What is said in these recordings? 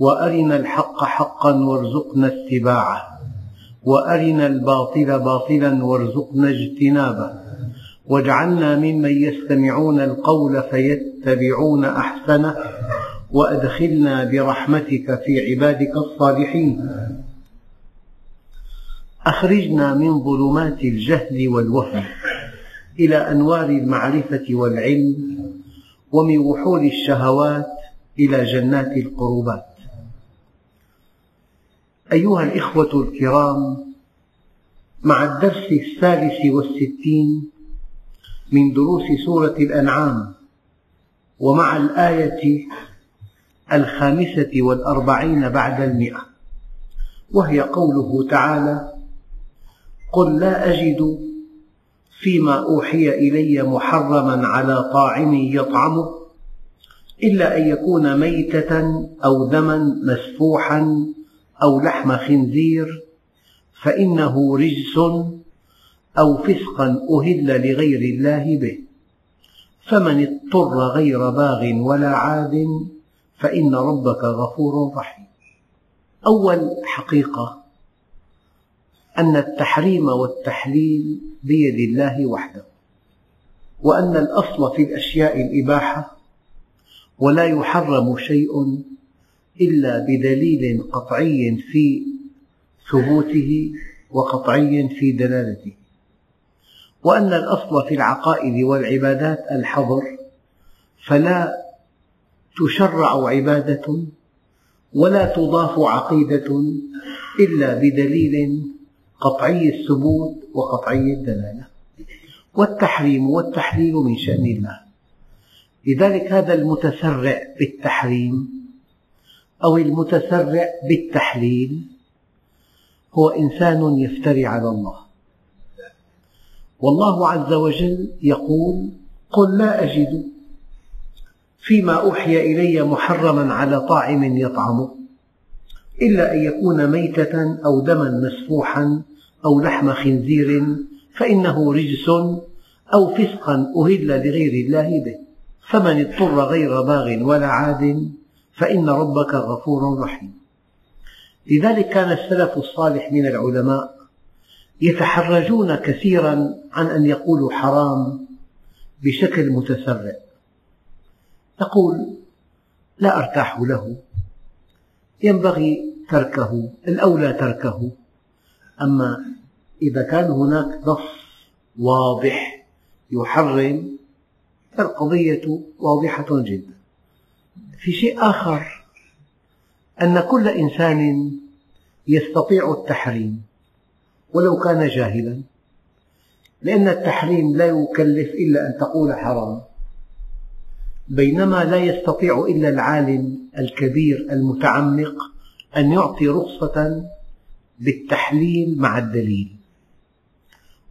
وأرنا الحق حقا وارزقنا اتباعه. وأرنا الباطل باطلا وارزقنا اجتنابه. واجعلنا ممن يستمعون القول فيتبعون أحسنه. وأدخلنا برحمتك في عبادك الصالحين. أخرجنا من ظلمات الجهل والوهم إلى أنوار المعرفة والعلم ومن وحول الشهوات إلى جنات القربات. أيها الإخوة الكرام مع الدرس الثالث والستين من دروس سورة الأنعام ومع الآية الخامسة والأربعين بعد المئة وهي قوله تعالى قل لا أجد فيما أوحي إلي محرما على طاعم يطعمه إلا أن يكون ميتة أو دما مسفوحا أو لحم خنزير فإنه رجس أو فسقا أهل لغير الله به. فمن اضطر غير باغ ولا عاد فإن ربك غفور رحيم. أول حقيقة أن التحريم والتحليل بيد الله وحده وأن الأصل في الأشياء الإباحة ولا يحرم شيء إلا بدليل قطعي في ثبوته وقطعي في دلالته. وأن الأصل في العقائد والعبادات الحظر فلا تشرع عبادة ولا تضاف عقيدة إلا بدليل قطعي الثبوت وقطعي الدلالة. والتحريم والتحليل من شأن الله. لذلك هذا المتسرع بالتحريم أو المتسرع بالتحليل هو إنسان يفتري على الله. والله عز وجل يقول قل لا أجد فيما أوحي إلي محرما على طاعم يطعمه إلا أن يكون ميتة أو دما مسفوحا أو لحم خنزير فإنه رجس أو فسقا أهل لغير الله به. فمن اضطر غير باغ ولا عاد فإن ربك غفور رحيم. لذلك كان السلف الصالح من العلماء يتحرجون كثيرا عن أن يقولوا حرام بشكل متسرع. يقول لا أرتاح له. ينبغي تركه الأولى تركه. أما إذا كان هناك نص واضح يحرم فالقضية واضحة جدا. في شيء آخر أن كل إنسان يستطيع التحريم ولو كان جاهلا لأن التحريم لا يكلف إلا أن تقول حرام بينما لا يستطيع إلا العالم الكبير المتعمق أن يعطي رخصة بالتحليل مع الدليل.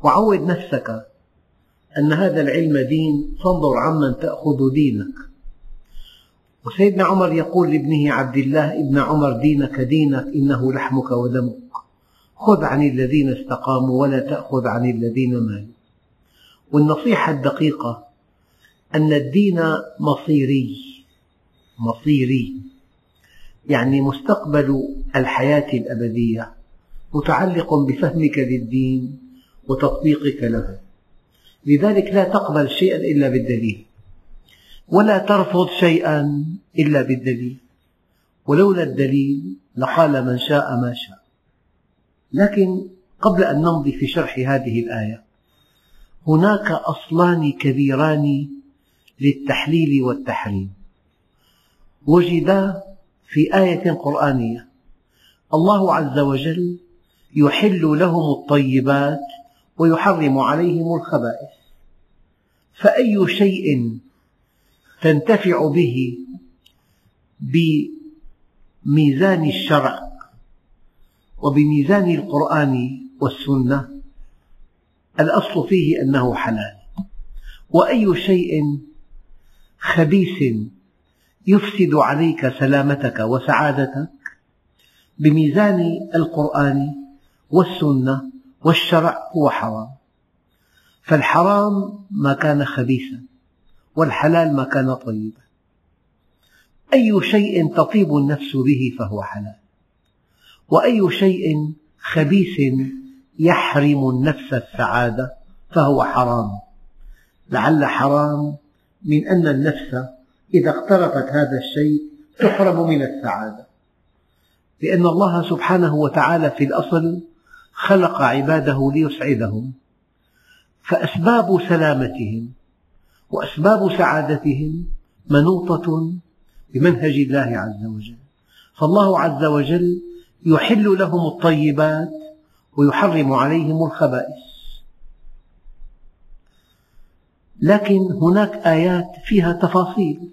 وعود نفسك أن هذا العلم دين فانظر عمن تأخذ دينك. وسيدنا عمر يقول لابنه عبد الله ابن عمر دينك دينك إنه لحمك ودمك خذ عن الذين استقاموا ولا تأخذ عن الذين مالوا. والنصيحة الدقيقة أن الدين مصيري. مصيري. يعني مستقبل الحياة الأبدية متعلق بفهمك للدين وتطبيقك له. لذلك لا تقبل شيئا إلا بالدليل. ولا ترفض شيئا إلا بالدليل. ولولا الدليل لقال من شاء ما شاء. لكن قبل أن نمضي في شرح هذه الآية هناك أصلان كبيران للتحليل والتحريم. وجدا في آية قرآنية الله عز وجل يحل لهم الطيبات ويحرم عليهم الخبائث. فأي شيء تنتفع به ميزان الشرع وبميزان القرآن والسنة. الأصل فيه أنه حلال. وأي شيء خبيث يفسد عليك سلامتك وسعادتك بميزان القرآن والسنة والشرع هو حرام. فالحرام ما كان خبيثا. والحلال ما كان طيبا. أي شيء تطيب النفس به فهو حلال. وأي شيء خبيث يحرم النفس السعادة فهو حرام. لعل حرام من أن النفس إذا اقترفت هذا الشيء تحرم من السعادة. لأن الله سبحانه وتعالى في الأصل خلق عباده ليسعدهم. فأسباب سلامتهم وأسباب سعادتهم منوطة بمنهج الله عز وجل. فالله عز وجل يحل لهم الطيبات ويحرم عليهم الخبائث. لكن هناك آيات فيها تفاصيل.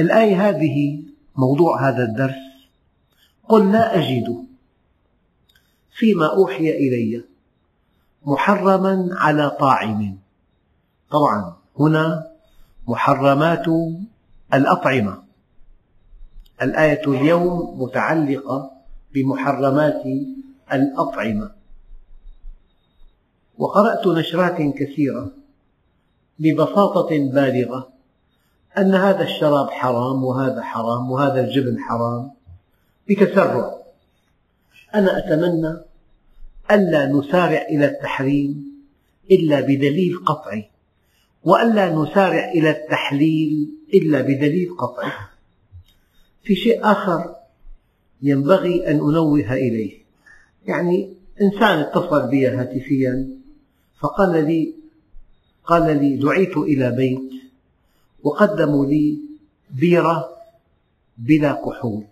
الآية هذه موضوع هذا الدرس قل لا أجد فيما أوحي إلي محرما على طاعم. طبعا هنا محرمات الأطعمة. الآية اليوم متعلقة بمحرمات الأطعمة. وقرأت نشرات كثيرة ببساطة بالغة أن هذا الشراب حرام وهذا حرام وهذا الجبن حرام. بتسرع. أنا أتمنى ألا نسارع إلى التحريم إلا بدليل قطعي. وألا نسارع إلى التحليل إلا بدليل قطعي. في شيء آخر ينبغي أن أنوه إليه. يعني إنسان اتصل بي هاتفيا فقال لي قال لي دعيت إلى بيت وقدموا لي بيرة بلا كحول.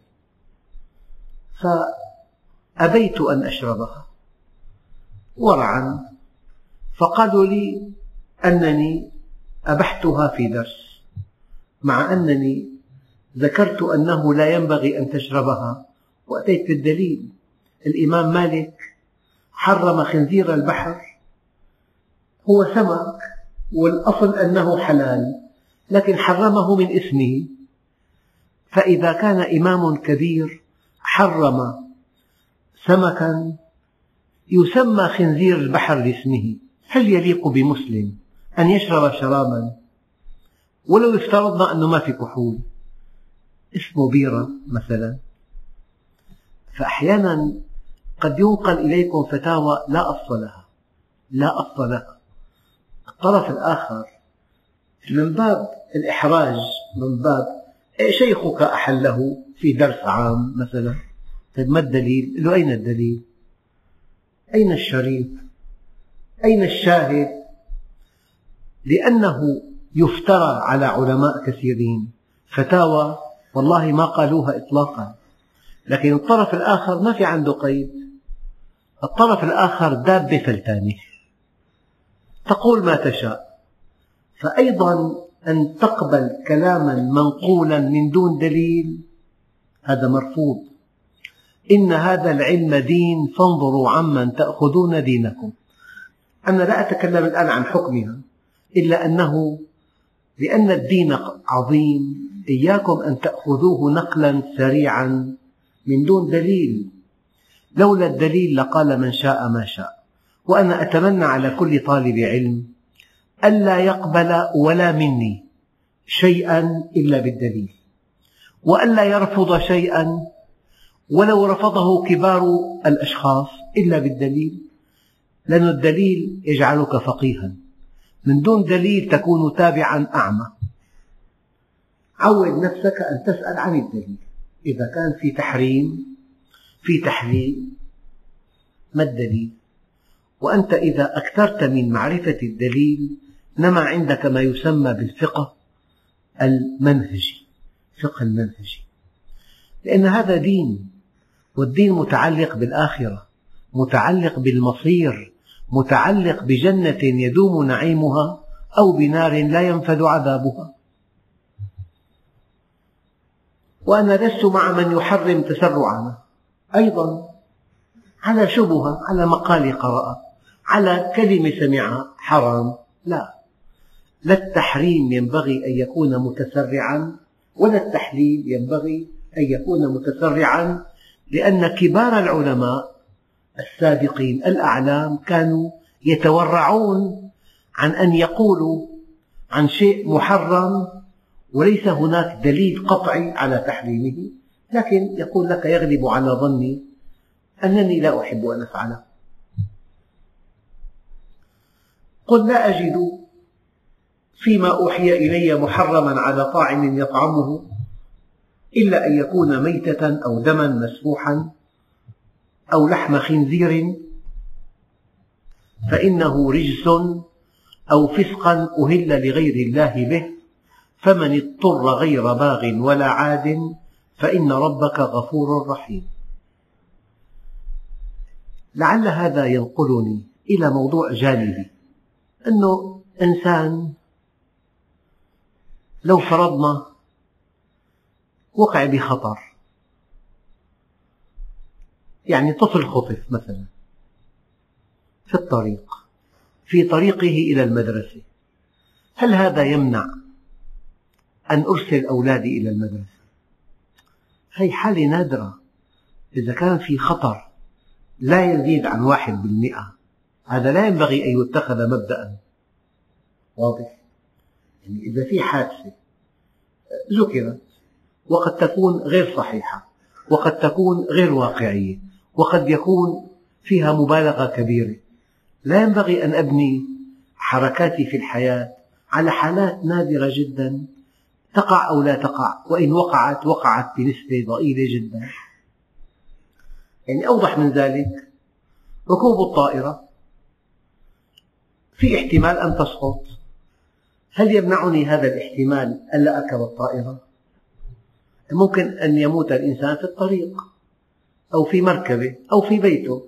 فأبيت أن أشربها ورعا. فقالوا لي أنني أبحتها في درس مع أنني ذكرت أنه لا ينبغي أن تشربها وأتيت بالدليل. الإمام مالك حرم خنزير البحر هو سمك والأصل أنه حلال لكن حرمه من اسمه. فإذا كان إمام كبير حرم سمكا يسمى خنزير البحر باسمه. هل يليق بمسلم؟ أن يشرب شرابا ولو افترضنا أنه ما في كحول اسمه بيرة مثلا فأحيانا قد ينقل إليكم فتاوى لا أصل لها لا أصل لها الطرف الآخر من باب الإحراج من باب شيخك أحله في درس عام مثلا طيب ما الدليل؟ له أين الدليل؟ أين الشريط؟ أين الشاهد؟ لأنه يفترى على علماء كثيرين. فتاوى والله ما قالوها إطلاقا. لكن الطرف الآخر ما في عنده قيد. الطرف الآخر دابة فلتانة تقول ما تشاء. فأيضا أن تقبل كلاما منقولا من دون دليل هذا مرفوض. إن هذا العلم دين فانظروا عمن تأخذون دينكم. أنا لا أتكلم الآن عن حكمها. إلا أنه لأن الدين عظيم إياكم أن تأخذوه نقلا سريعا من دون دليل. لولا الدليل لقال من شاء ما شاء. وأنا أتمنى على كل طالب علم ألا يقبل ولا مني شيئا إلا بالدليل. وألا يرفض شيئا ولو رفضه كبار الأشخاص إلا بالدليل. لأن الدليل يجعلك فقيها. من دون دليل تكون تابعا أعمى. عود نفسك أن تسأل عن الدليل. إذا كان في تحريم في تحليل ما الدليل؟ وأنت إذا أكثرت من معرفة الدليل نما عندك ما يسمى بالفقه المنهجي. فقه المنهجي. لأن هذا دين والدين متعلق بالآخرة متعلق بالمصير متعلق بجنة يدوم نعيمها أو بنار لا ينفذ عذابها. وأنا لست مع من يحرم تسرعنا أيضا على شبهة على مقال قرأ على كلمة سمعها حرام. لا. لا التحريم ينبغي أن يكون متسرعا ولا التحليل ينبغي أن يكون متسرعا لأن كبار العلماء السابقين الأعلام كانوا يتورعون عن أن يقولوا عن شيء محرم وليس هناك دليل قطعي على تحريمه لكن يقول لك يغلب على ظني أنني لا أحب أن أفعله قل لا أجد فيما أوحي إلي محرما على طاعم يطعمه إلا أن يكون ميتة أو دما مسفوحا أو لحم خنزير فإنه رجس أو فسقا أهل لغير الله به فمن اضطر غير باغ ولا عاد فإن ربك غفور رحيم. لعل هذا ينقلني إلى موضوع جانبي أنه إنسان لو فرضنا وقع بخطر يعني طفل خطف مثلا في الطريق في طريقه إلى المدرسة. هل هذا يمنع أن أرسل أولادي إلى المدرسة؟ هذه حالة نادرة. إذا كان في خطر لا يزيد عن واحد بالمئة هذا لا ينبغي أن يتخذ مبدأ واضح؟ يعني إذا في حادثة ذكرت وقد تكون غير صحيحة وقد تكون غير واقعية وقد يكون فيها مبالغة كبيرة. لا ينبغي أن أبني حركاتي في الحياة على حالات نادرة جدا تقع أو لا تقع وإن وقعت وقعت بنسبة ضئيلة جدا. يعني أوضح من ذلك ركوب الطائرة. في احتمال أن تسقط. هل يمنعني هذا الاحتمال ألا أركب الطائرة؟ ممكن أن يموت الإنسان في الطريق. أو في مركبة أو في بيته.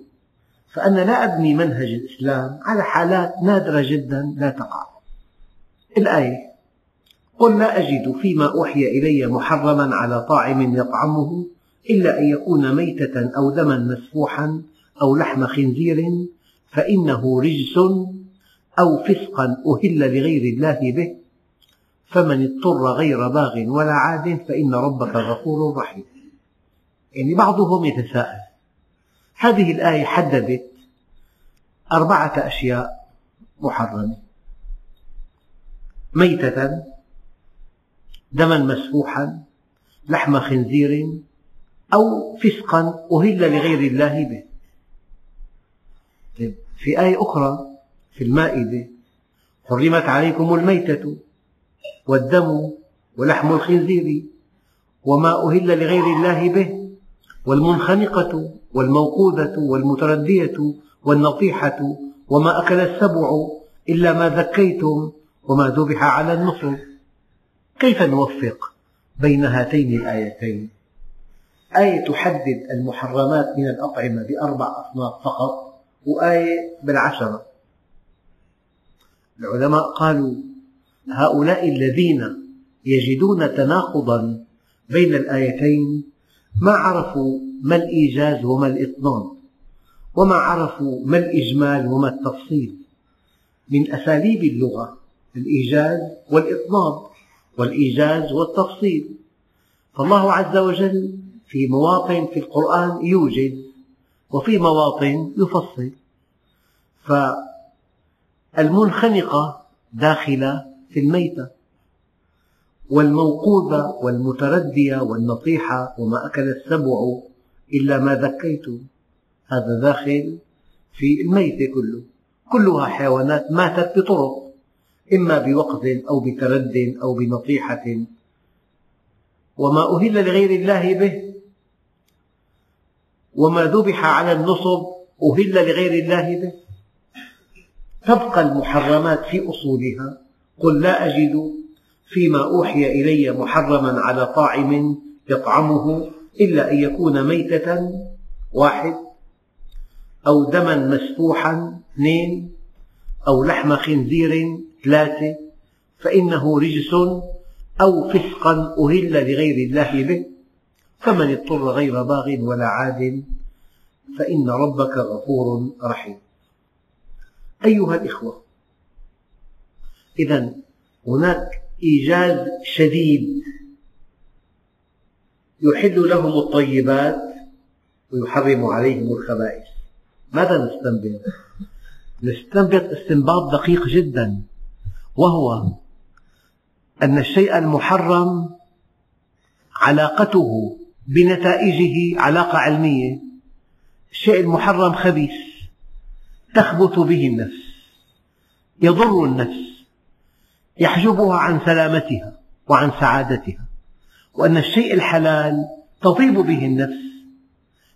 فأنا لا أبني منهج الإسلام على حالات نادرة جدا لا تقع. الآية قل لا أجد فيما أوحي إلي محرما على طاعم يطعمه إلا أن يكون ميتة أو دما مسفوحا أو لحم خنزير فإنه رجس أو فسقا أهل لغير الله به. فمن اضطر غير باغ ولا عاد فإن ربك غفور رحيم. يعني بعضهم يتساءل هذه الآية حددت أربعة أشياء محرمة. ميتة دما مسفوحا لحم خنزير أو فسقا أهل لغير الله به. طيب في آية أخرى في المائدة حرمت عليكم الميتة والدم ولحم الخنزير وما أهل لغير الله به. والمنخنقة والموقوذة والمتردية والنطيحة وما أكل السبع إلا ما ذكيتم وما ذبح على النصب. كيف نوفق بين هاتين الآيتين؟ آية تحدد المحرمات من الأطعمة بأربع أصناف فقط وآية بالعشرة. العلماء قالوا هؤلاء الذين يجدون تناقضا بين الآيتين ما عرفوا ما الإيجاز وما الإطناب وما عرفوا ما الإجمال وما التفصيل. من أساليب اللغة الإيجاز والإطناب والإيجاز والتفصيل. فالله عز وجل في مواطن في القرآن يوجز وفي مواطن يفصل. فالمنخنقة داخلة في الميتة. والموقوذة والمتردية والنطيحة وما أكل السبع إلا ما ذكيتم هذا داخل في الميتة كله. كلها حيوانات ماتت بطرق إما بوقظ أو بترد أو بنطيحة. وما أهل لغير الله به. وما ذبح على النصب أهل لغير الله به. تبقى المحرمات في أصولها. قل لا أجد فيما أوحي إلي محرما على طاعم يطعمه إلا أن يكون ميتة واحد أو دما مسفوحا اثنين أو لحم خنزير ثلاثة فإنه رجس أو فسقا أهل لغير الله به فمن اضطر غير باغ ولا عاد فإن ربك غفور رحيم. أيها الإخوة إذا هناك إيجاز شديد يحل لهم الطيبات ويحرم عليهم الخبائث. ماذا نستنبط؟ نستنبط استنباط دقيق جدا وهو أن الشيء المحرم علاقته بنتائجه علاقة علمية. الشيء المحرم خبيث تخبث به النفس يضر النفس. يحجبها عن سلامتها وعن سعادتها وأن الشيء الحلال تطيب به النفس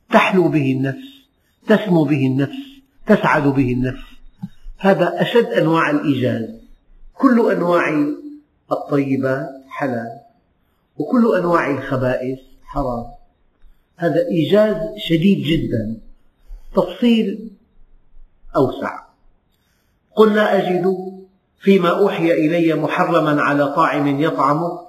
تحلو به النفس تسمو به النفس تسعد به النفس. هذا أشد أنواع الإيجاز. كل أنواع الطيبات حلال وكل أنواع الخبائث حرام. هذا إيجاز شديد جدا. تفصيل أوسع. قل لا أجد فيما أوحي إلي محرما على طاعم يطعمه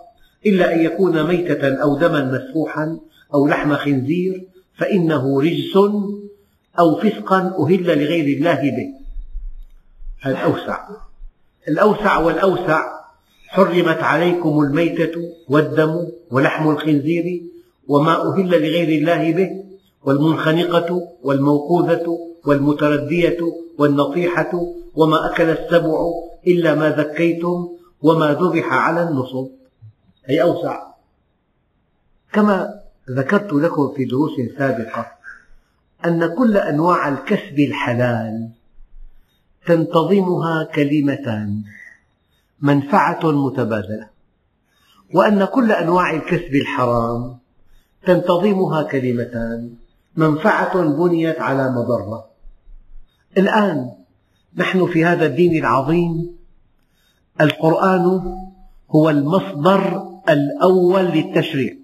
إلا أن يكون ميتة أو دما مسفوحا أو لحم خنزير فإنه رجس أو فسقا أهل لغير الله به. هذا أوسع الأوسع والأوسع حرمت عليكم الميتة والدم ولحم الخنزير وما أهل لغير الله به والمنخنقة والموقوذة والمتردية والنطيحة وما أكل السبع إلا ما ذكيتم وما ذبح على النصب. أي أوسع. كما ذكرت لكم في دروس سابقة أن كل أنواع الكسب الحلال تنتظمها كلمتان منفعة متبادلة وأن كل أنواع الكسب الحرام تنتظمها كلمتان منفعة بنيت على مضرة. الآن نحن في هذا الدين العظيم. القرآن هو المصدر الأول للتشريع.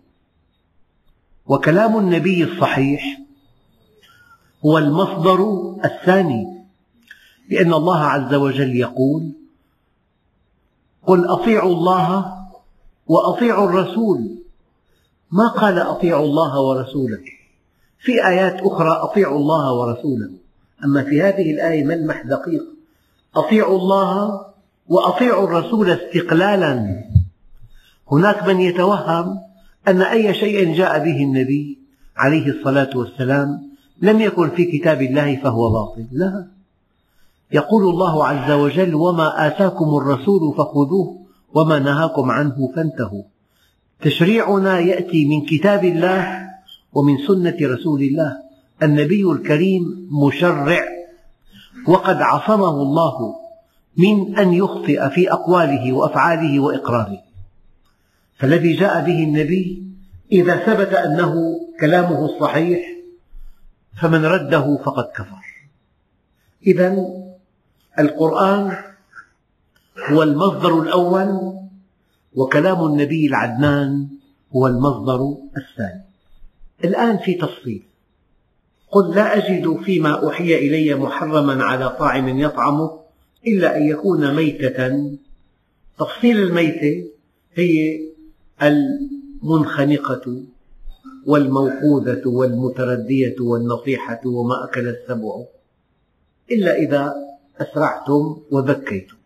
وكلام النبي الصحيح هو المصدر الثاني. لأن الله عز وجل يقول قل أطيعوا الله وأطيعوا الرسول. ما قال أطيعوا الله ورسوله؟ في آيات أخرى أطيعوا الله ورسوله. أما في هذه الآية ملمح دقيق؟ أطيعوا الله وأطيعوا الرسول استقلالا. هناك من يتوهم أن أي شيء جاء به النبي عليه الصلاة والسلام لم يكن في كتاب الله فهو باطل. لا. يقول الله عز وجل وما آتاكم الرسول فخذوه وما نهاكم عنه فانتهوا. تشريعنا يأتي من كتاب الله ومن سنة رسول الله. النبي الكريم مشرع وقد عصمه الله من أن يخطئ في أقواله وأفعاله وإقراره. فالذي جاء به النبي إذا ثبت أنه كلامه الصحيح فمن رده فقد كفر. إذا القرآن هو المصدر الأول وكلام النبي العدنان هو المصدر الثاني. الآن في تفصيل. قل لا أجد فيما أوحي إلي محرما على طاعم يطعمه إلا أن يكون ميتة. تفصيل الميتة هي المنخنقة والموقوذة والمتردية والنطيحة وما أكل السبع إلا إذا أسرعتم وذكيتم.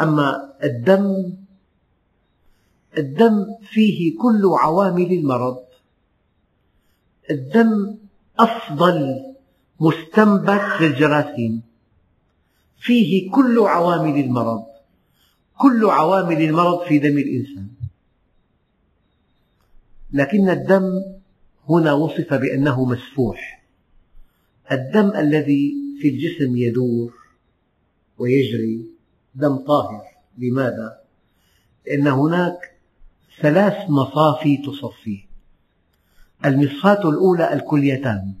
أما الدم الدم فيه كل عوامل المرض. الدم أفضل مستنبت للجراثيم. فيه كل عوامل المرض كل عوامل المرض في دم الإنسان. لكن الدم هنا وصف بأنه مسفوح. الدم الذي في الجسم يدور ويجري دم طاهر. لماذا؟ لأن هناك ثلاث مصافي تصفيه. المصفاة الأولى الكليتان.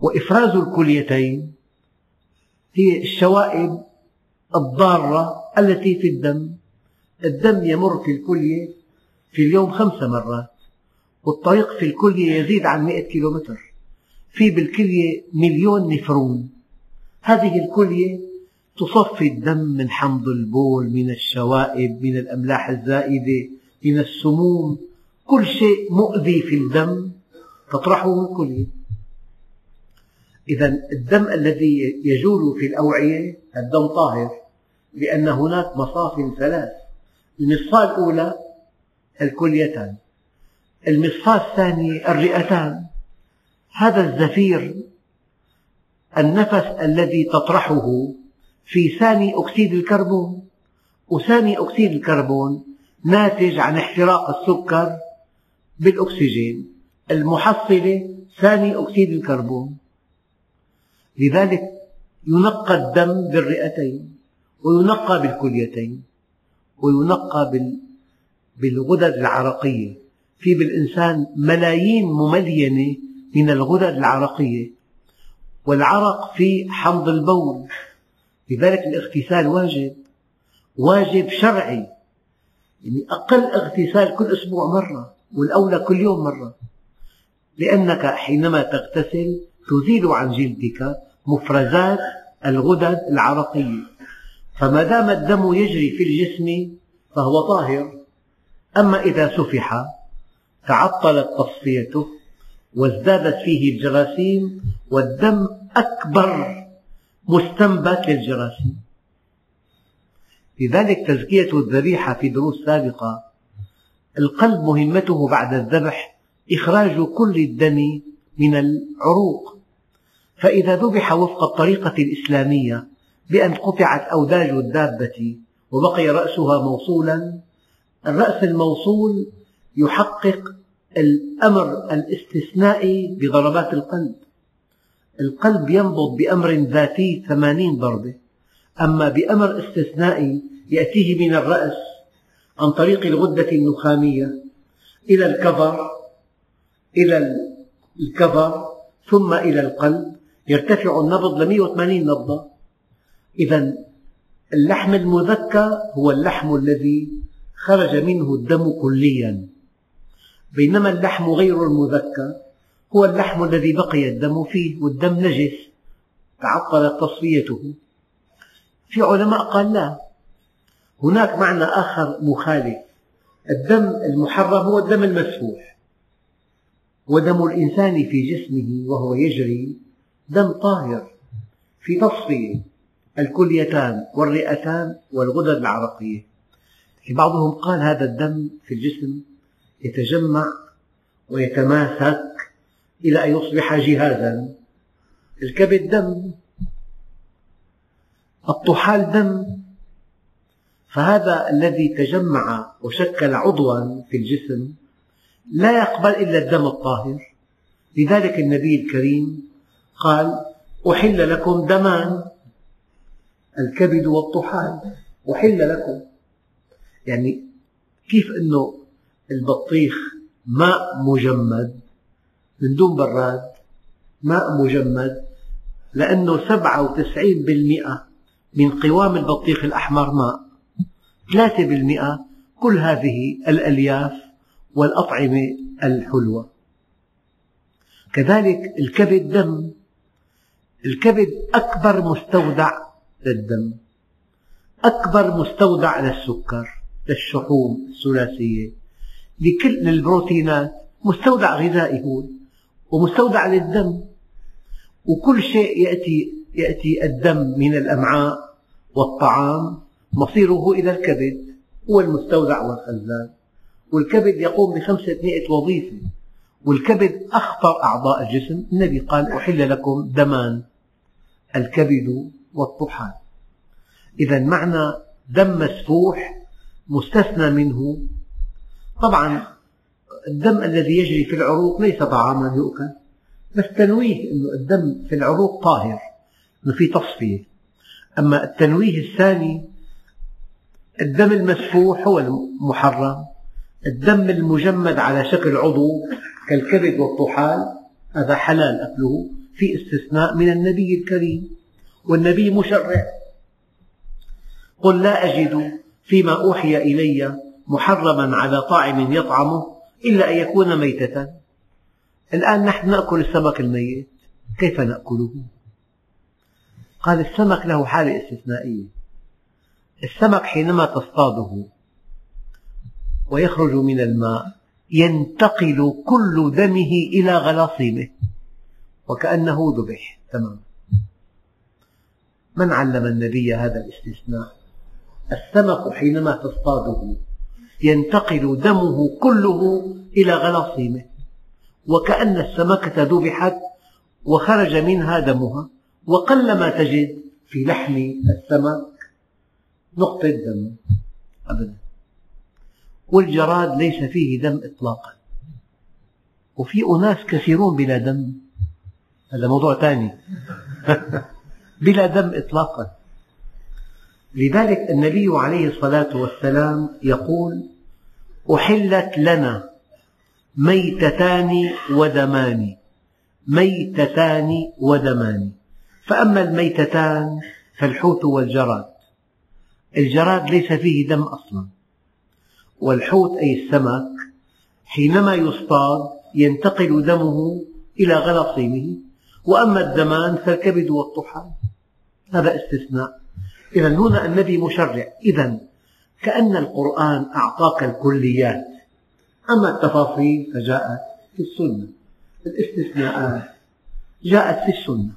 وإفراز الكليتين هي الشوائب الضارة التي في الدم. الدم يمر في الكلية في اليوم خمس مرات والطريق في الكلية يزيد عن مئة كيلومتر. في بالكلية مليون نفرون. هذه الكلية تصفي الدم من حمض البول من الشوائب من الأملاح الزائدة من السموم كل شيء مؤذي في الدم تطرحه الكلية إذا الدم الذي يجول في الأوعية الدم طاهر لأن هناك مصاف ثلاث. المصفاة الأولى الكليتان المصفاة الثانية الرئتان. هذا الزفير النفس الذي تطرحه في ثاني أكسيد الكربون وثاني أكسيد الكربون ناتج عن احتراق السكر بالأكسجين المحصلة ثاني أكسيد الكربون. لذلك ينقى الدم بالرئتين وينقى بالكليتين وينقى بالغدد العرقية. في بالإنسان ملايين مملينة من الغدد العرقية. والعرق في حمض البول. لذلك الاغتسال واجب. واجب شرعي. يعني أقل اغتسال كل أسبوع مرة. والأولى كل يوم مرة. لأنك حينما تغتسل تزيل عن جلدك مفرزات الغدد العرقية فما دام الدم يجري في الجسم فهو طاهر. أما إذا سفح تعطلت تصفيته وازدادت فيه الجراثيم والدم أكبر مستنبت للجراثيم. لذلك تزكية الذبيحة في دروس سابقة القلب مهمته بعد الذبح إخراج كل الدم من العروق. فإذا ذبح وفق الطريقة الإسلامية بأن قطعت أوداج الدابة وبقي رأسها موصولا الرأس الموصول يحقق الأمر الاستثنائي بضربات القلب. القلب ينبض بأمر ذاتي ثمانين ضربة. أما بأمر استثنائي يأتيه من الرأس عن طريق الغدة النخامية إلى الكظر إلى الكظر ثم إلى القلب يرتفع النبض ل 180 نبضة. إذا اللحم المذكى هو اللحم الذي خرج منه الدم كليا. بينما اللحم غير المذكى هو اللحم الذي بقي الدم فيه والدم نجس تعطلت تصفيته. في علماء قال لا هناك معنى آخر مخالف. الدم المحرم هو الدم المسفوح. ودم الإنسان في جسمه وهو يجري دم طاهر في تصفية. الكليتان والرئتان والغدد العرقية. بعضهم قال هذا الدم في الجسم يتجمع ويتماسك إلى أن يصبح جهازا. الكبد دم. الطحال دم. فهذا الذي تجمع وشكل عضوا في الجسم لا يقبل إلا الدم الطاهر. لذلك النبي الكريم قال أحل لكم دمان الكبد والطحال. أحل لكم. يعني كيف أنه البطيخ ماء مجمد من دون براد؟ ماء مجمد لأنه سبعة وتسعين بالمئة من قوام البطيخ الأحمر ماء. ثلاثة بالمئة كل هذه الألياف والأطعمة الحلوة. كذلك الكبد دم. الكبد أكبر مستودع للدم أكبر مستودع للسكر للشحوم الثلاثية. لكل البروتينات مستودع غذائي هو ومستودع للدم. وكل شيء يأتي يأتي الدم من الأمعاء والطعام. مصيره إلى الكبد هو المستودع والخزان. والكبد يقوم بخمسمائة وظيفة. والكبد أخطر أعضاء الجسم. النبي قال أحل لكم دمان الكبد والطحال. إذا معنى دم مسفوح مستثنى منه. طبعا الدم الذي يجري في العروق ليس طعاما يؤكل بس تنويه أن الدم في العروق طاهر أنه في تصفية. أما التنويه الثاني الدم المسفوح هو المحرم. الدم المجمد على شكل عضو كالكبد والطحال هذا حلال أكله في استثناء من النبي الكريم. والنبي مشرع. قل لا أجد فيما أوحي إلي محرما على طاعم يطعمه إلا أن يكون ميتة. الآن نحن نأكل السمك الميت. كيف نأكله؟ قال السمك له حالة استثنائية. السمك حينما تصطاده ويخرج من الماء ينتقل كل دمه إلى غلاصيمه وكأنه ذبح. تماما من علم النبي هذا الاستثناء؟ السمك حينما تصطاده ينتقل دمه كله إلى غلاصيمه وكأن السمكة ذبحت وخرج منها دمها وقلما تجد في لحم السمك نقطة دم. أبدا. والجراد ليس فيه دم إطلاقا. وفي أناس كثيرون بلا دم. هذا موضوع ثاني. بلا دم إطلاقا. لذلك النبي عليه الصلاة والسلام يقول أحلت لنا ميتتان ودمان ميتتان ودمان فأما الميتتان فالحوت والجراد. الجراد ليس فيه دم أصلا. والحوت أي السمك حينما يصطاد ينتقل دمه إلى غلاصيمه وأما الدمان فالكبد والطحال. هذا استثناء. إذا هنا النبي مشرع. إذا كأن القرآن أعطاك الكليات أما التفاصيل فجاءت في السنة. الاستثناءات جاءت في السنة.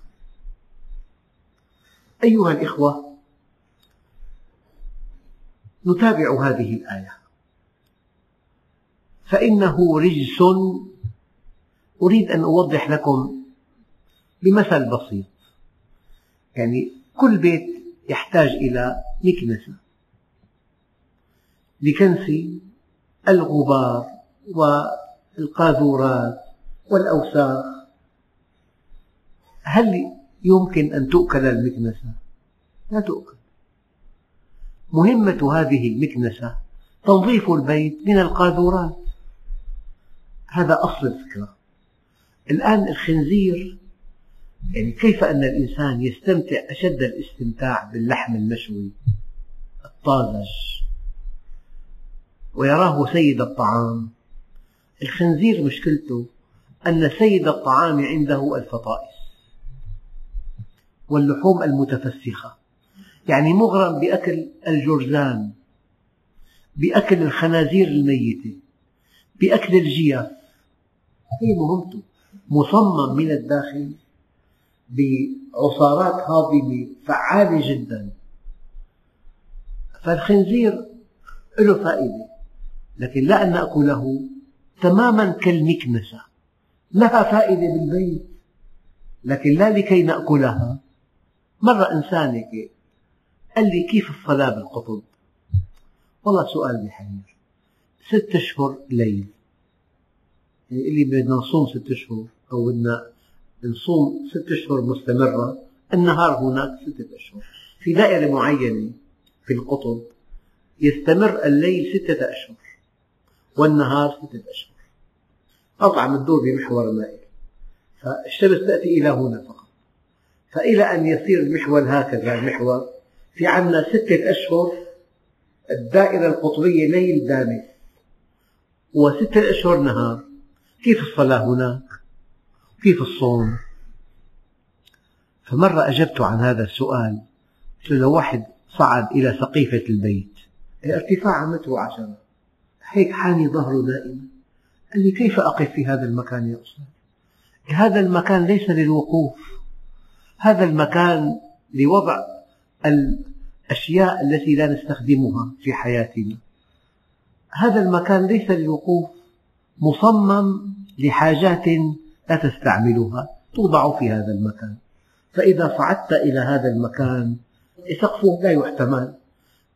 أيها الإخوة نتابع هذه الآية. فإنه رجس. أريد أن أوضح لكم بمثل بسيط. يعني كل بيت يحتاج إلى مكنسة. لكنس الغبار والقاذورات والأوساخ. هل يمكن أن تؤكل المكنسة؟ لا تؤكل. مهمة هذه المكنسة تنظيف البيت من القاذورات. هذا أصل الفكرة. الآن الخنزير يعني كيف أن الإنسان يستمتع أشد الاستمتاع باللحم المشوي؟ الطازج. ويراه سيد الطعام. الخنزير مشكلته أن سيد الطعام عنده الفطائس واللحوم المتفسخة. يعني مغرم بأكل الجرذان بأكل الخنازير الميتة بأكل الجيف هي مهمته مصمم من الداخل بعصارات هاضمة فعالة جدا. فالخنزير له فائدة لكن لا أن نأكله تماما كالمكنسة. لها فائدة بالبيت لكن لا لكي نأكلها. مرة إنسان هيك قال لي كيف الصلاة بالقطب؟ والله سؤال بحير ست أشهر ليل. يعني اللي بدنا نصوم ست أشهر أو بدنا نصوم ست أشهر مستمرة النهار هناك ستة أشهر. في دائرة معينة في القطب يستمر الليل ستة أشهر والنهار ستة أشهر. أرض عم تدور بمحور مائل فالشمس تأتي إلى هنا فقط. فإلى أن يصير المحور هكذا المحور في عندنا ستة أشهر الدائرة القطبية ليل دامس وستة أشهر نهار. كيف الصلاة هناك؟ كيف الصوم؟ فمرة أجبت عن هذا السؤال. قلت له واحد صعد إلى سقيفة البيت. ارتفاع متر وعشرة. هيك حاني ظهره دائما. قال لي كيف أقف في هذا المكان يا أستاذ؟ هذا المكان ليس للوقوف. هذا المكان لوضع الأشياء التي لا نستخدمها في حياتنا. هذا المكان ليس للوقوف مصمم لحاجات لا تستعملها توضع في هذا المكان. فإذا صعدت إلى هذا المكان سقفه لا يحتمل.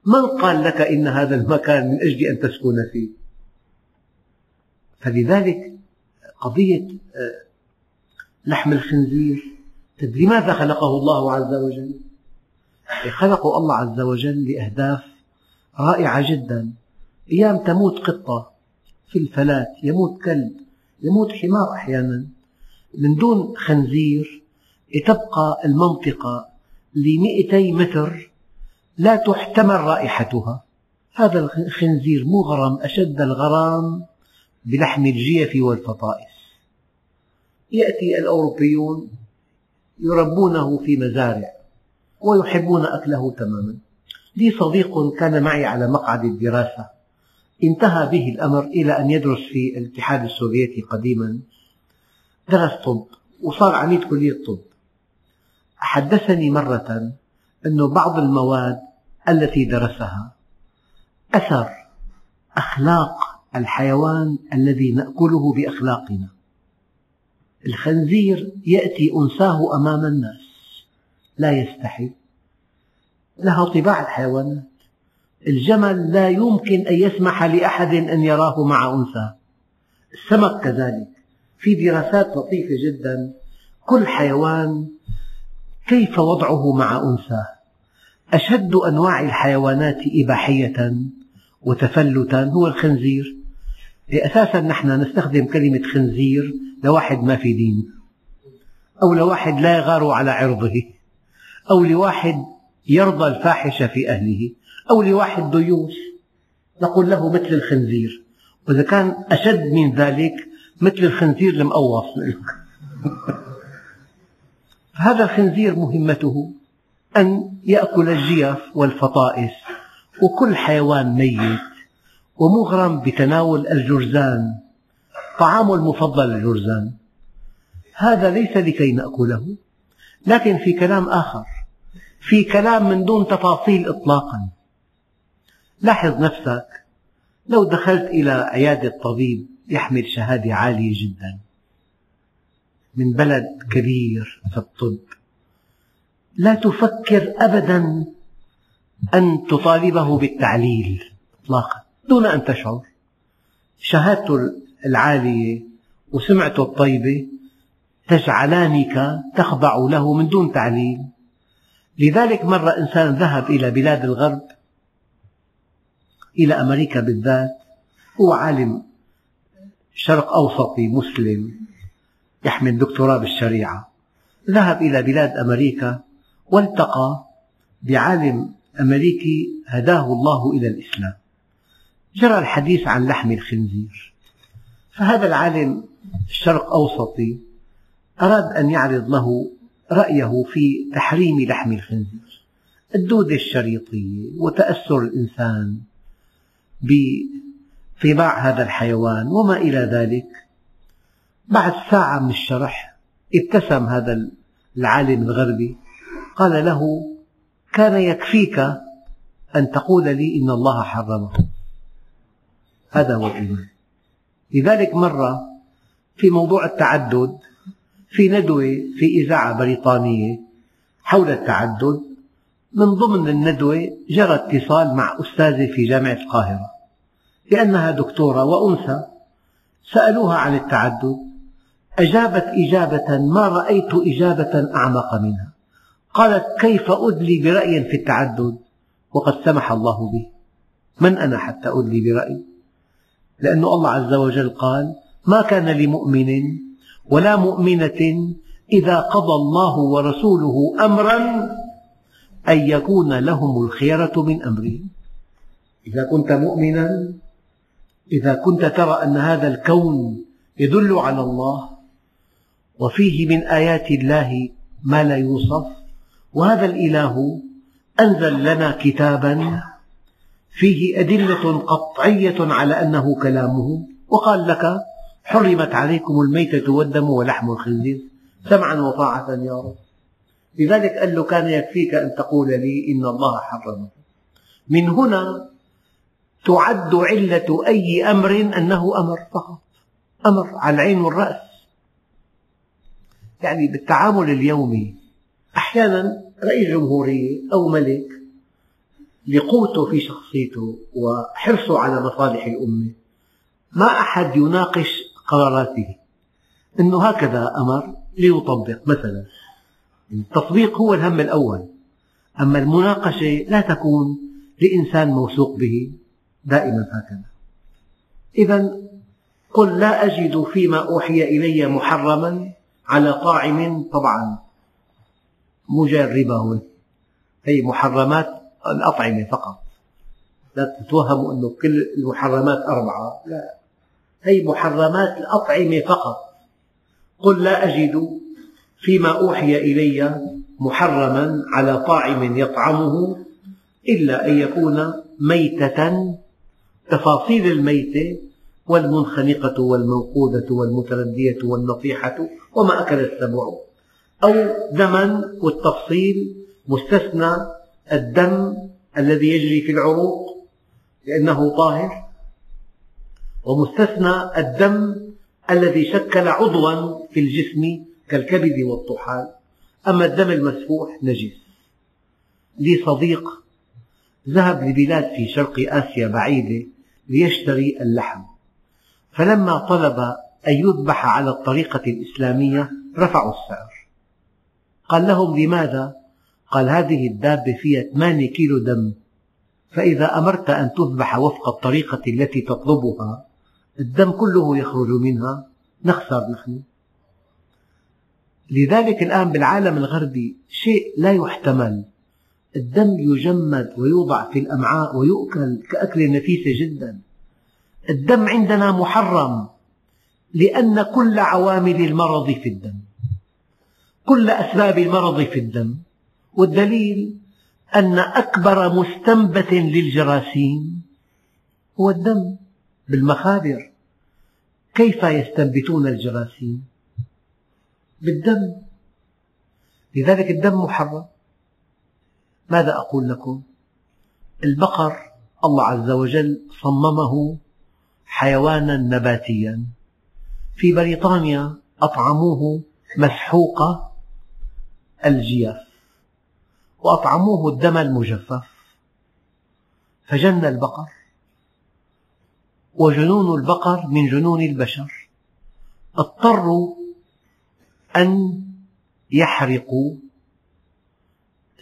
من قال لك إن هذا المكان من أجل أن تسكن فيه؟ فلذلك قضية آه، لحم الخنزير لماذا خلقه الله عز وجل؟ خلقه الله عز وجل لأهداف رائعة جدا. أيام تموت قطة في الفلات يموت كلب يموت حمار أحيانا من دون خنزير تبقى المنطقة لمئتي متر لا تحتمل رائحتها. هذا الخنزير مغرم أشد الغرام بلحم الجيف والفطائس. يأتي الأوروبيون يربونه في مزارع. ويحبون أكله تماما. لي صديق كان معي على مقعد الدراسة. انتهى به الأمر إلى أن يدرس في الاتحاد السوفيتي قديما. درس طب وصار عميد كلية طب. حدثني مرة أن بعض المواد التي درسها أثر أخلاق الحيوان الذي نأكله بأخلاقنا. الخنزير يأتي أنساه أمام الناس. لا يستحي. لها طباع الحيوانات. الجمل لا يمكن أن يسمح لأحد أن يراه مع أنثى. السمك كذلك. في دراسات لطيفة جدا. كل حيوان كيف وضعه مع أنثاه أشد أنواع الحيوانات إباحية وتفلتا هو الخنزير. أساسا نحن نستخدم كلمة خنزير لواحد ما في دين أو لواحد لا يغار على عرضه. أو لواحد يرضى الفاحشة في أهله أو لواحد ديوث نقول له مثل الخنزير. وإذا كان أشد من ذلك مثل الخنزير المقوص هذا الخنزير مهمته أن يأكل الجيف والفطائس وكل حيوان ميت ومغرم بتناول الجرذان طعامه المفضل الجرذان. هذا ليس لكي نأكله لكن في كلام آخر. في كلام من دون تفاصيل إطلاقا. لاحظ نفسك لو دخلت إلى عيادة طبيب يحمل شهادة عالية جدا. من بلد كبير في الطب. لا تفكر أبدا أن تطالبه بالتعليل إطلاقا دون أن تشعر. شهادته العالية وسمعته الطيبة تجعلانك تخضع له من دون تعليل. لذلك مرة إنسان ذهب إلى بلاد الغرب إلى أمريكا بالذات. هو عالم شرق أوسطي مسلم يحمل دكتوراه بالشريعة. ذهب إلى بلاد أمريكا والتقى بعالم أمريكي هداه الله إلى الإسلام. جرى الحديث عن لحم الخنزير. فهذا العالم الشرق أوسطي أراد أن يعرض له رأيه في تحريم لحم الخنزير الدودة الشريطية وتأثر الإنسان بطباع هذا الحيوان وما إلى ذلك. بعد ساعة من الشرح ابتسم هذا العالم الغربي قال له كان يكفيك أن تقول لي إن الله حرمه. هذا هو الإيمان. لذلك مرة في موضوع التعدد في ندوة في إذاعة بريطانية حول التعدد من ضمن الندوة جرى اتصال مع أستاذة في جامعة القاهرة لأنها دكتورة وأنثى سألوها عن التعدد أجابت إجابة ما رأيت إجابة أعمق منها قالت كيف أدلي برأي في التعدد؟ وقد سمح الله به. من أنا حتى أدلي برأي؟ لأن الله عز وجل قال ما كان لمؤمن ولا مؤمنة إذا قضى الله ورسوله أمرا أن يكون لهم الخيرة من أمرهم إذا كنت مؤمنا إذا كنت ترى أن هذا الكون يدل على الله وفيه من آيات الله ما لا يوصف وهذا الإله أنزل لنا كتابا فيه أدلة قطعية على أنه كلامه وقال لك حرمت عليكم الميتة والدم ولحم الخنزير. سمعا وطاعة يا رب. لذلك قال له كان يكفيك أن تقول لي إن الله حرمه من هنا تعد علة أي أمر أنه أمر فقط. أمر على العين والرأس. يعني بالتعامل اليومي. أحيانا رئيس جمهورية أو ملك لقوته في شخصيته وحرصه على مصالح الأمة. ما أحد يناقش قراراته. أنه هكذا أمر ليطبق مثلا التطبيق هو الهم الأول. أما المناقشة لا تكون لإنسان موثوق به دائما هكذا. إذا قل لا أجد فيما أوحي إلي محرما على طاعم طبعا مو الربا هي محرمات الأطعمة فقط. لا تتوهموا أنه كل المحرمات أربعة. لا. هي محرمات الأطعمة فقط. قل لا أجد فيما أوحي إلي محرما على طاعم يطعمه إلا أن يكون ميتة تفاصيل الميتة والمنخنقة والموقودة والمتردية والنطيحة وما أكل السبع أو دما والتفصيل مستثنى الدم الذي يجري في العروق لأنه طاهر. ومستثنى الدم الذي شكل عضوا في الجسم كالكبد والطحال. أما الدم المسفوح نجس. لي صديق ذهب لبلاد في شرق آسيا بعيدة ليشتري اللحم. فلما طلب أن يذبح على الطريقة الإسلامية رفعوا السعر. قال لهم لماذا؟ قال هذه الدابة فيها 8 كيلو دم. فإذا أمرت أن تذبح وفق الطريقة التي تطلبها الدم كله يخرج منها نخسر نحن. لذلك الآن بالعالم الغربي شيء لا يحتمل. الدم يجمد ويوضع في الأمعاء ويؤكل كأكلة نفيسة جدا. الدم عندنا محرم لأن كل عوامل المرض في الدم كل أسباب المرض في الدم. والدليل أن أكبر مستنبت للجراثيم هو الدم. بالمخابر. كيف يستنبتون الجراثيم؟ بالدم. لذلك الدم محرم. ماذا أقول لكم؟ البقر الله عز وجل صممه حيوانا نباتيا. في بريطانيا أطعموه مسحوق الجيف وأطعموه الدم المجفف. فجن البقر. وجنون البقر من جنون البشر. اضطروا أن يحرقوا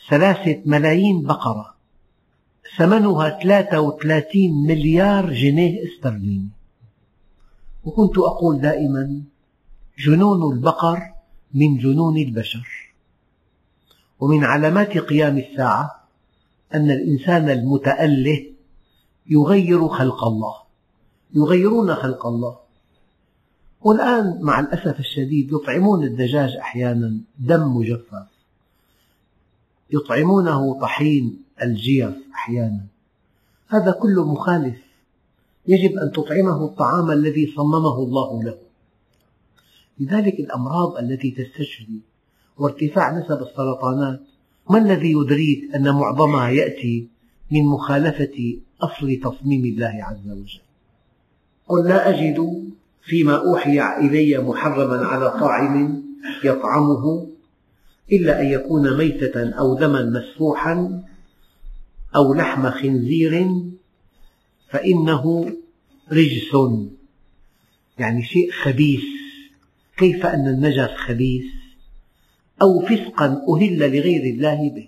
ثلاثة ملايين بقرة ثمنها 33 مليار جنيه استرليني. وكنت أقول دائما جنون البقر من جنون البشر. ومن علامات قيام الساعة أن الإنسان المتأله يغير خلق الله. يغيرون خلق الله. والآن مع الأسف الشديد يطعمون الدجاج أحيانا دم مجفف. يطعمونه طحين الجيف أحيانا. هذا كله مخالف. يجب أن تطعمه الطعام الذي صممه الله له. لذلك الأمراض التي تستشري وارتفاع نسب السرطانات ما الذي يدريك أن معظمها يأتي من مخالفة أصل تصميم الله عز وجل؟ قل لا أجد فيما أوحي إلي محرما على طاعم يطعمه إلا أن يكون ميتة أو دما مسفوحا أو لحم خنزير فإنه رجس. يعني شيء خبيث. كيف أن النجس خبيث؟ أو فسقا أهل لغير الله به.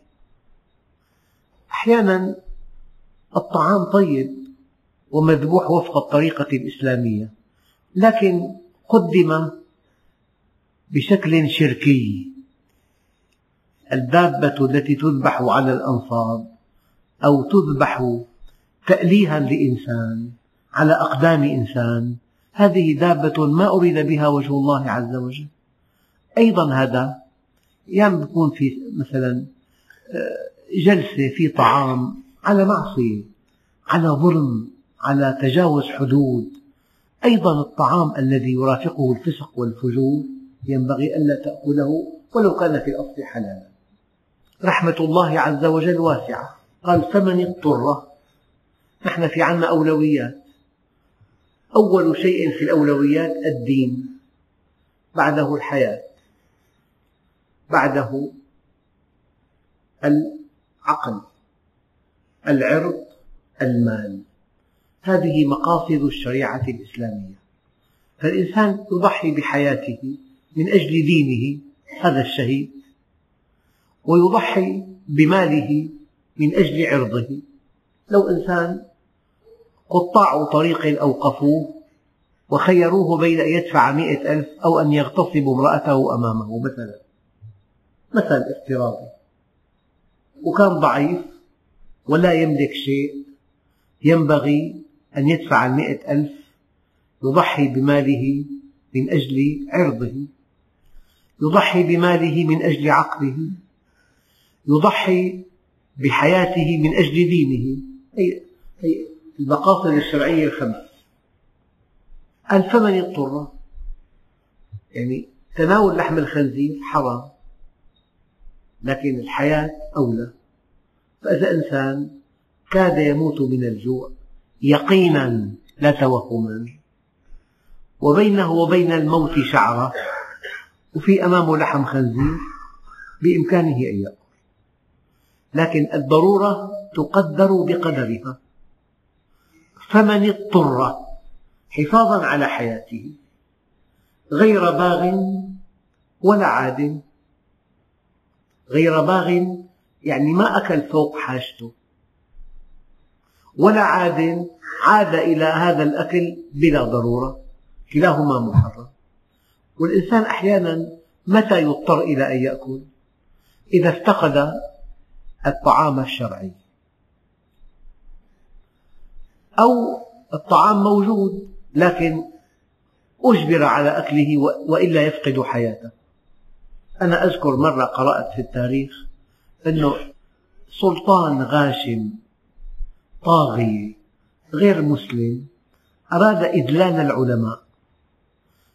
أحيانا الطعام طيب ومذبوح وفق الطريقة الإسلامية. لكن قدم بشكل شركي. الدابة التي تذبح على الأنصاب أو تذبح تأليها لإنسان على أقدام إنسان هذه دابة ما أريد بها وجه الله عز وجل. أيضا هذا أحيانا يكون في مثلا آه، جلسة في طعام على معصية على ظلم على تجاوز حدود. أيضا الطعام الذي يرافقه الفسق والفجور ينبغي ألا تأكله ولو كان في الأصل حلالا. رحمة الله عز وجل واسعة. قال فمن اضطر. نحن في عنا أولويات. أول شيء في الأولويات الدين بعده الحياة بعده العقل العرض المال. هذه مقاصد الشريعة الإسلامية. فالإنسان يضحي بحياته من أجل دينه هذا الشهيد ويضحي بماله من أجل عرضه. لو إنسان قطاع طريق أوقفوه وخيروه بين أن يدفع مئة ألف أو أن يغتصب امرأته أمامه مثلا مثل افتراضي وكان ضعيف ولا يملك شيء ينبغي أن يدفع المئة ألف يضحي بماله من أجل عرضه يضحي بماله من أجل عقله يضحي بحياته من أجل دينه. هي, المقاصد الشرعية الخمس. قال فمن اضطر يعني تناول لحم الخنزير حرام لكن الحياة أولى. فإذا إنسان كاد يموت من الجوع يقينا لا توهما. وبينه وبين الموت شعرة وفي أمامه لحم خنزير بإمكانه أن يأكل. لكن الضرورة تقدر بقدرها. فمن اضطر حفاظا على حياته غير باغ ولا عاد. غير باغ يعني ما أكل فوق حاجته. ولا عاد عاد إلى هذا الأكل بلا ضرورة. كلاهما محرم. والإنسان أحيانا متى يضطر إلى أن يأكل؟ إذا افتقد الطعام الشرعي. أو الطعام موجود لكن أجبر على أكله وإلا يفقد حياته. أنا أذكر مرة قرأت في التاريخ أنه سلطان غاشم طاغية غير مسلم أراد إذلال العلماء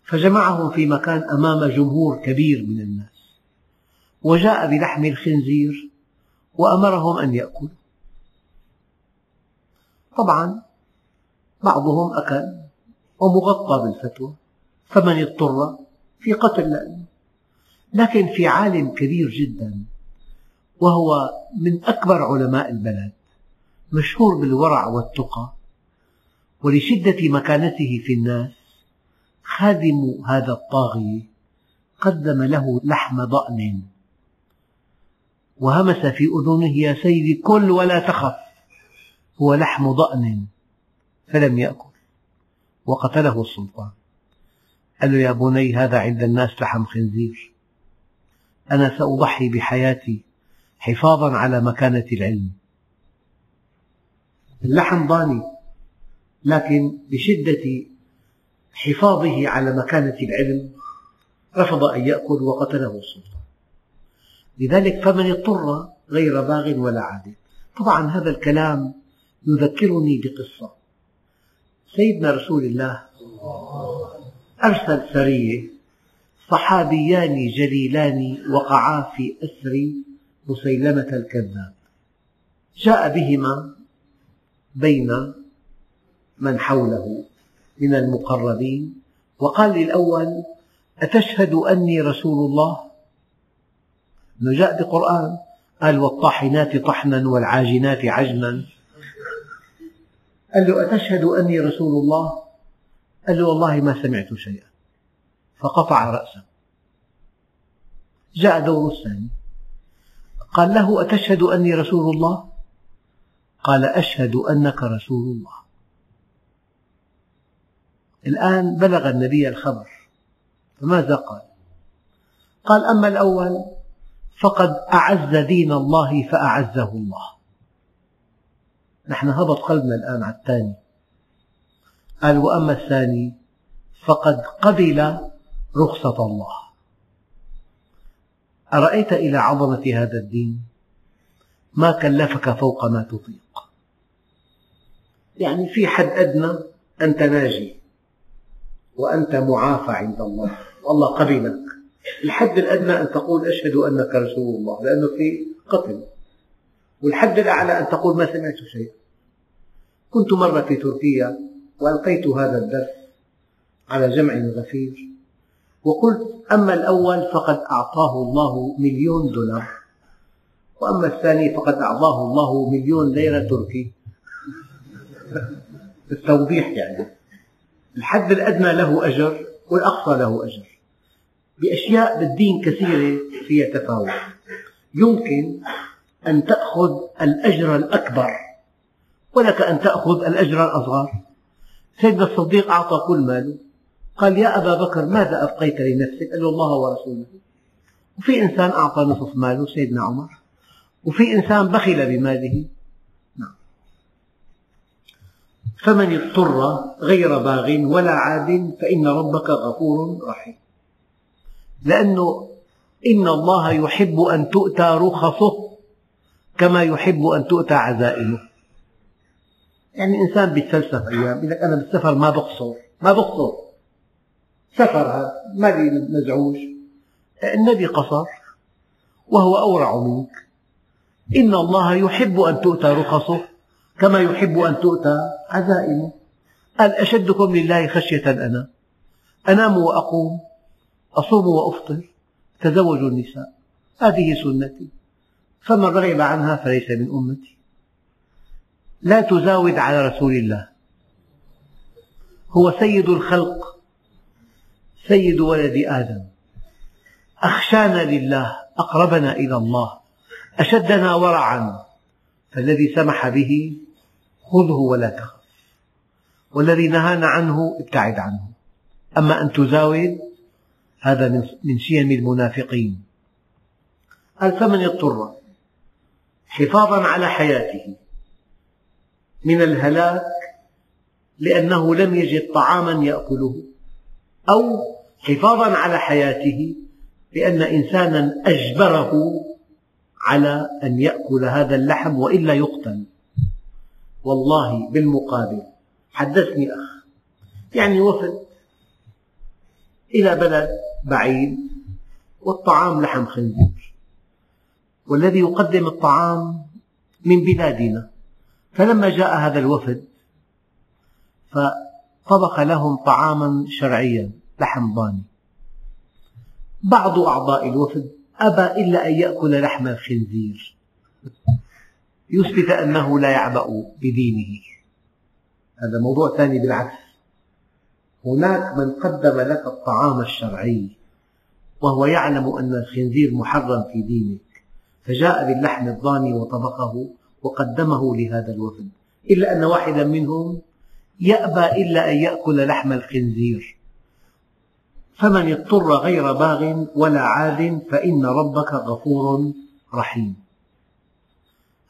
فجمعهم في مكان أمام جمهور كبير من الناس وجاء بلحم الخنزير وأمرهم أن يأكلوا. طبعا بعضهم أكل ومغطى بالفتوى فمن اضطر في قتل لأنه لكن في عالم كبير جدا وهو من أكبر علماء البلد مشهور بالورع والتقى ولشدة مكانته في الناس خادم هذا الطاغية قدم له لحم ضأن. وهمس في أذنه يا سيدي كل ولا تخف. هو لحم ضأن فلم يأكل وقتله السلطان. قال له يا بني هذا عند الناس لحم خنزير. أنا سأضحي بحياتي حفاظا على مكانة العلم. اللحم ضاني لكن بشدة حفاظه على مكانة العلم رفض أن يأكل وقتله السلطان لذلك فمن اضطر غير باغ ولا عاد طبعا هذا الكلام يذكرني بقصة. سيدنا رسول الله أرسل سرية صحابيان جليلان وقعا في أسر مسيلمة الكذاب. جاء بهما بين من حوله من المقربين وقال للأول أتشهد أني رسول الله؟ أنه جاء بقرآن قال والطاحنات طحنا والعاجنات عجنا. قال له أتشهد أني رسول الله؟ قال له والله ما سمعت شيئا. فقطع رأسه. جاء دور الثاني. قال له أتشهد أني رسول الله؟ قال أشهد أنك رسول الله. الآن بلغ النبي الخبر فماذا قال؟ قال أما الأول فقد أعز دين الله فأعزه الله. نحن هبط قلبنا الآن على الثاني. قال وأما الثاني فقد قبل رخصة الله. أرأيت إلى عظمة هذا الدين؟ ما كلفك فوق ما تطيق. يعني في حد أدنى أنت ناجي وأنت معافى عند الله. والله قبلك الحد الأدنى أن تقول أشهد أنك رسول الله لأنه في قتل. والحد الأعلى أن تقول ما سمعت شيئا. كنت مرة في تركيا وألقيت هذا الدرس على جمع غفير وقلت أما الأول فقد أعطاه الله مليون دولار. وأما الثاني فقد أعطاه الله مليون ليرة تركي. التوضيح يعني. الحد الأدنى له أجر والأقصى له أجر. بأشياء بالدين كثيرة فيها تفاوت. يمكن أن تأخذ الأجر الأكبر ولك أن تأخذ الأجر الأصغر. سيدنا الصديق أعطى كل ماله قال يا أبا بكر ماذا أبقيت لنفسك؟ قال له الله ورسوله. وفي إنسان أعطى نصف ماله سيدنا عمر. وفي إنسان بخل بماله. نعم. فمن اضطر غير باغ ولا عاد فإن ربك غفور رحيم. لأنه إن الله يحب أن تؤتى رخصه كما يحب أن تؤتى عزائمه. يعني إنسان بيتفلسف أيام يقول لك أنا بالسفر ما بقصر ما بقصر سفر هذا مالي مزعوج. النبي قصر وهو أورع منك. إن الله يحب أن تؤتى رخصه كما يحب أن تؤتى عزائمه. قال أشدكم لله خشية أنا. أنام وأقوم أصوم وأفطر تزوج النساء. هذه سنتي. فمن رغب عنها فليس من أمتي. لا تزاود على رسول الله. هو سيد الخلق سيد ولد آدم. أخشانا لله أقربنا إلى الله. أشدنا ورعا فالذي سمح به خذه ولا تخف. والذي نهانا عنه ابتعد عنه. أما أن تزاود هذا من شيم المنافقين. قال فمن اضطر حفاظا على حياته من الهلاك لأنه لم يجد طعاما يأكله أو حفاظا على حياته لأن إنسانا أجبره على أن يأكل هذا اللحم وإلا يقتل. والله بالمقابل حدثني أخ يعني وفد إلى بلد بعيد والطعام لحم خنزير. والذي يقدم الطعام من بلادنا. فلما جاء هذا الوفد فطبخ لهم طعاما شرعيا لحم ضاني. بعض أعضاء الوفد أبى إلا أن يأكل لحم الخنزير. يثبت أنه لا يعبأ بدينه. هذا موضوع ثاني بالعكس. هناك من قدم لك الطعام الشرعي وهو يعلم أن الخنزير محرم في دينك فجاء باللحم الضاني وطبخه وقدمه لهذا الوفد إلا أن واحدا منهم يأبى إلا أن يأكل لحم الخنزير. فمن اضطر غير باغ ولا عاد فإن ربك غفور رحيم.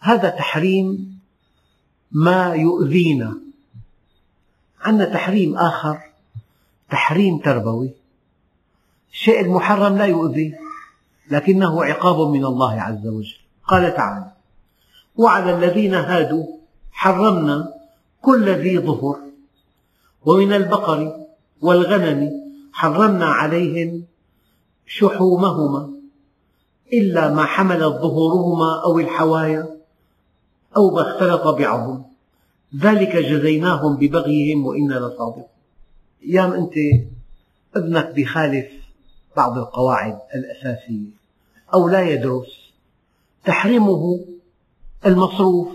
هذا تحريم ما يؤذينا. عندنا تحريم آخر تحريم تربوي. الشيء المحرم لا يؤذي لكنه عقاب من الله عز وجل. قال تعالى وعلى الذين هادوا حرمنا كل ذي ظفر ومن البقر والغنم حرمنا عليهم شحومهما إلا ما حملت ظهورهما أو الحوايا أو ما اختلط بعظم ذلك جزيناهم ببغيهم وإنا لصادقون. أيام أنت ابنك بخالف بعض القواعد الأساسية أو لا يدرس تحرمه المصروف.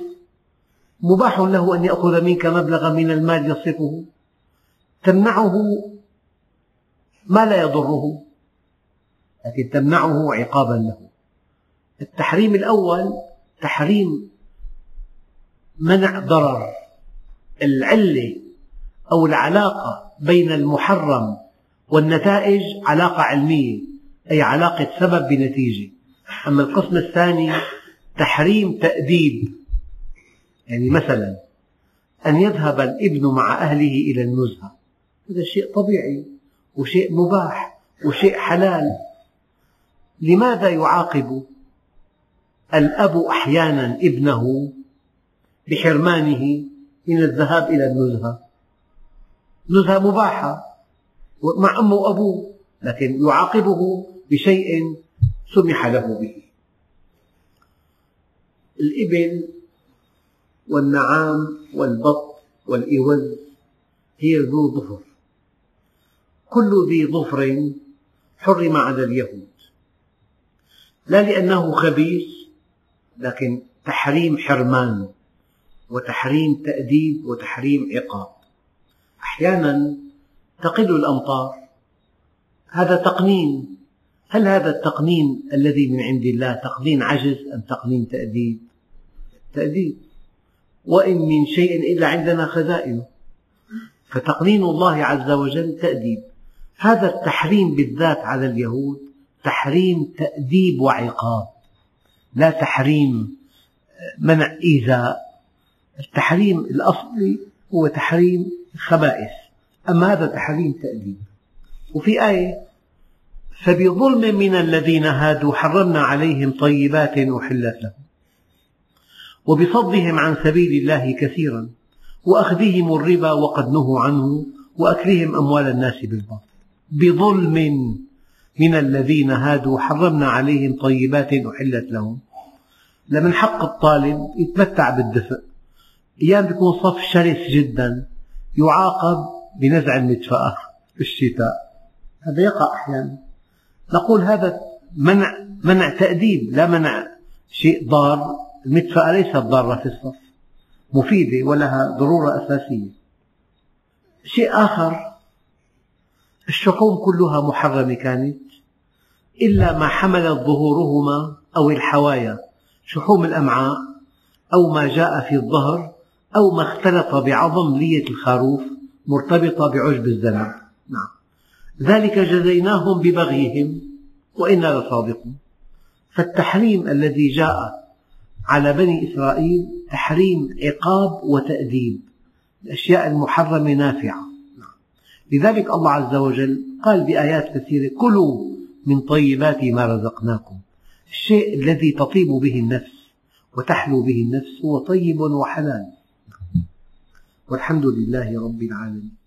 مباح له أن يأخذ منك مبلغا من المال يصرفه. تمنعه ما لا يضره لكن تمنعه عقابا له. التحريم الأول تحريم منع ضرر العلة أو العلاقة بين المحرم والنتائج علاقة علمية أي علاقة سبب بنتيجة. أما القسم الثاني تحريم تأديب. يعني مثلا أن يذهب الابن مع أهله إلى النزهة هذا شيء طبيعي. وشيء مباح وشيء حلال. لماذا يعاقب الأب أحيانا ابنه بحرمانه من الذهاب إلى النزهة؟ نزهة مباحة مع أمه وأبوه لكن يعاقبه بشيء سمح له به. الإبل والنعام والبط والإوز هي ذو ظفر. كل ذي ظفر حرم على اليهود. لا لأنه خبيث لكن تحريم حرمان وتحريم تأديب وتحريم عقاب. أحيانا تقل الأمطار. هذا تقنين. هل هذا التقنين الذي من عند الله تقنين عجز أم تقنين تأديب؟ تأديب. وإن من شيء إلا عندنا خزائنه. فتقنين الله عز وجل تأديب. هذا التحريم بالذات على اليهود تحريم تأديب وعقاب لا تحريم منع إيذاء. التحريم الأصلي هو تحريم خبائث أما هذا تحريم تأديب. وفي آية فبظلم من الذين هادوا حرمنا عليهم طيبات أحلت لهم وبصدهم عن سبيل الله كثيرا وأخذهم الربا وقد نهوا عنه وأكلهم أموال الناس بالباطل. بظلم من الذين هادوا حرمنا عليهم طيبات أحلت لهم. لمن حق الطالب يتمتع بالدفء. أيام يكون صف شرس جدا يعاقب بنزع المدفأة في الشتاء. هذا يقع أحيانا. نقول هذا منع منع تأديب لا منع شيء ضار. المدفأة ليست ضارة في الصف. مفيدة ولها ضرورة أساسية. شيء آخر الشحوم كلها محرمة كانت إلا ما حملت ظهورهما أو الحوايا شحوم الأمعاء أو ما جاء في الظهر أو ما اختلط بعظم لية الخروف مرتبطة بعشب الزنب نعم. ذلك جزيناهم ببغيهم وإنا لصادقون. فالتحريم الذي جاء على بني إسرائيل تحريم عقاب وتأديب الأشياء المحرمة نافعة. لذلك الله عز وجل قال بآيات كثيرة كلوا من طيبات ما رزقناكم. الشيء الذي تطيب به النفس وتحلو به النفس هو طيب وحلال. والحمد لله رب العالمين.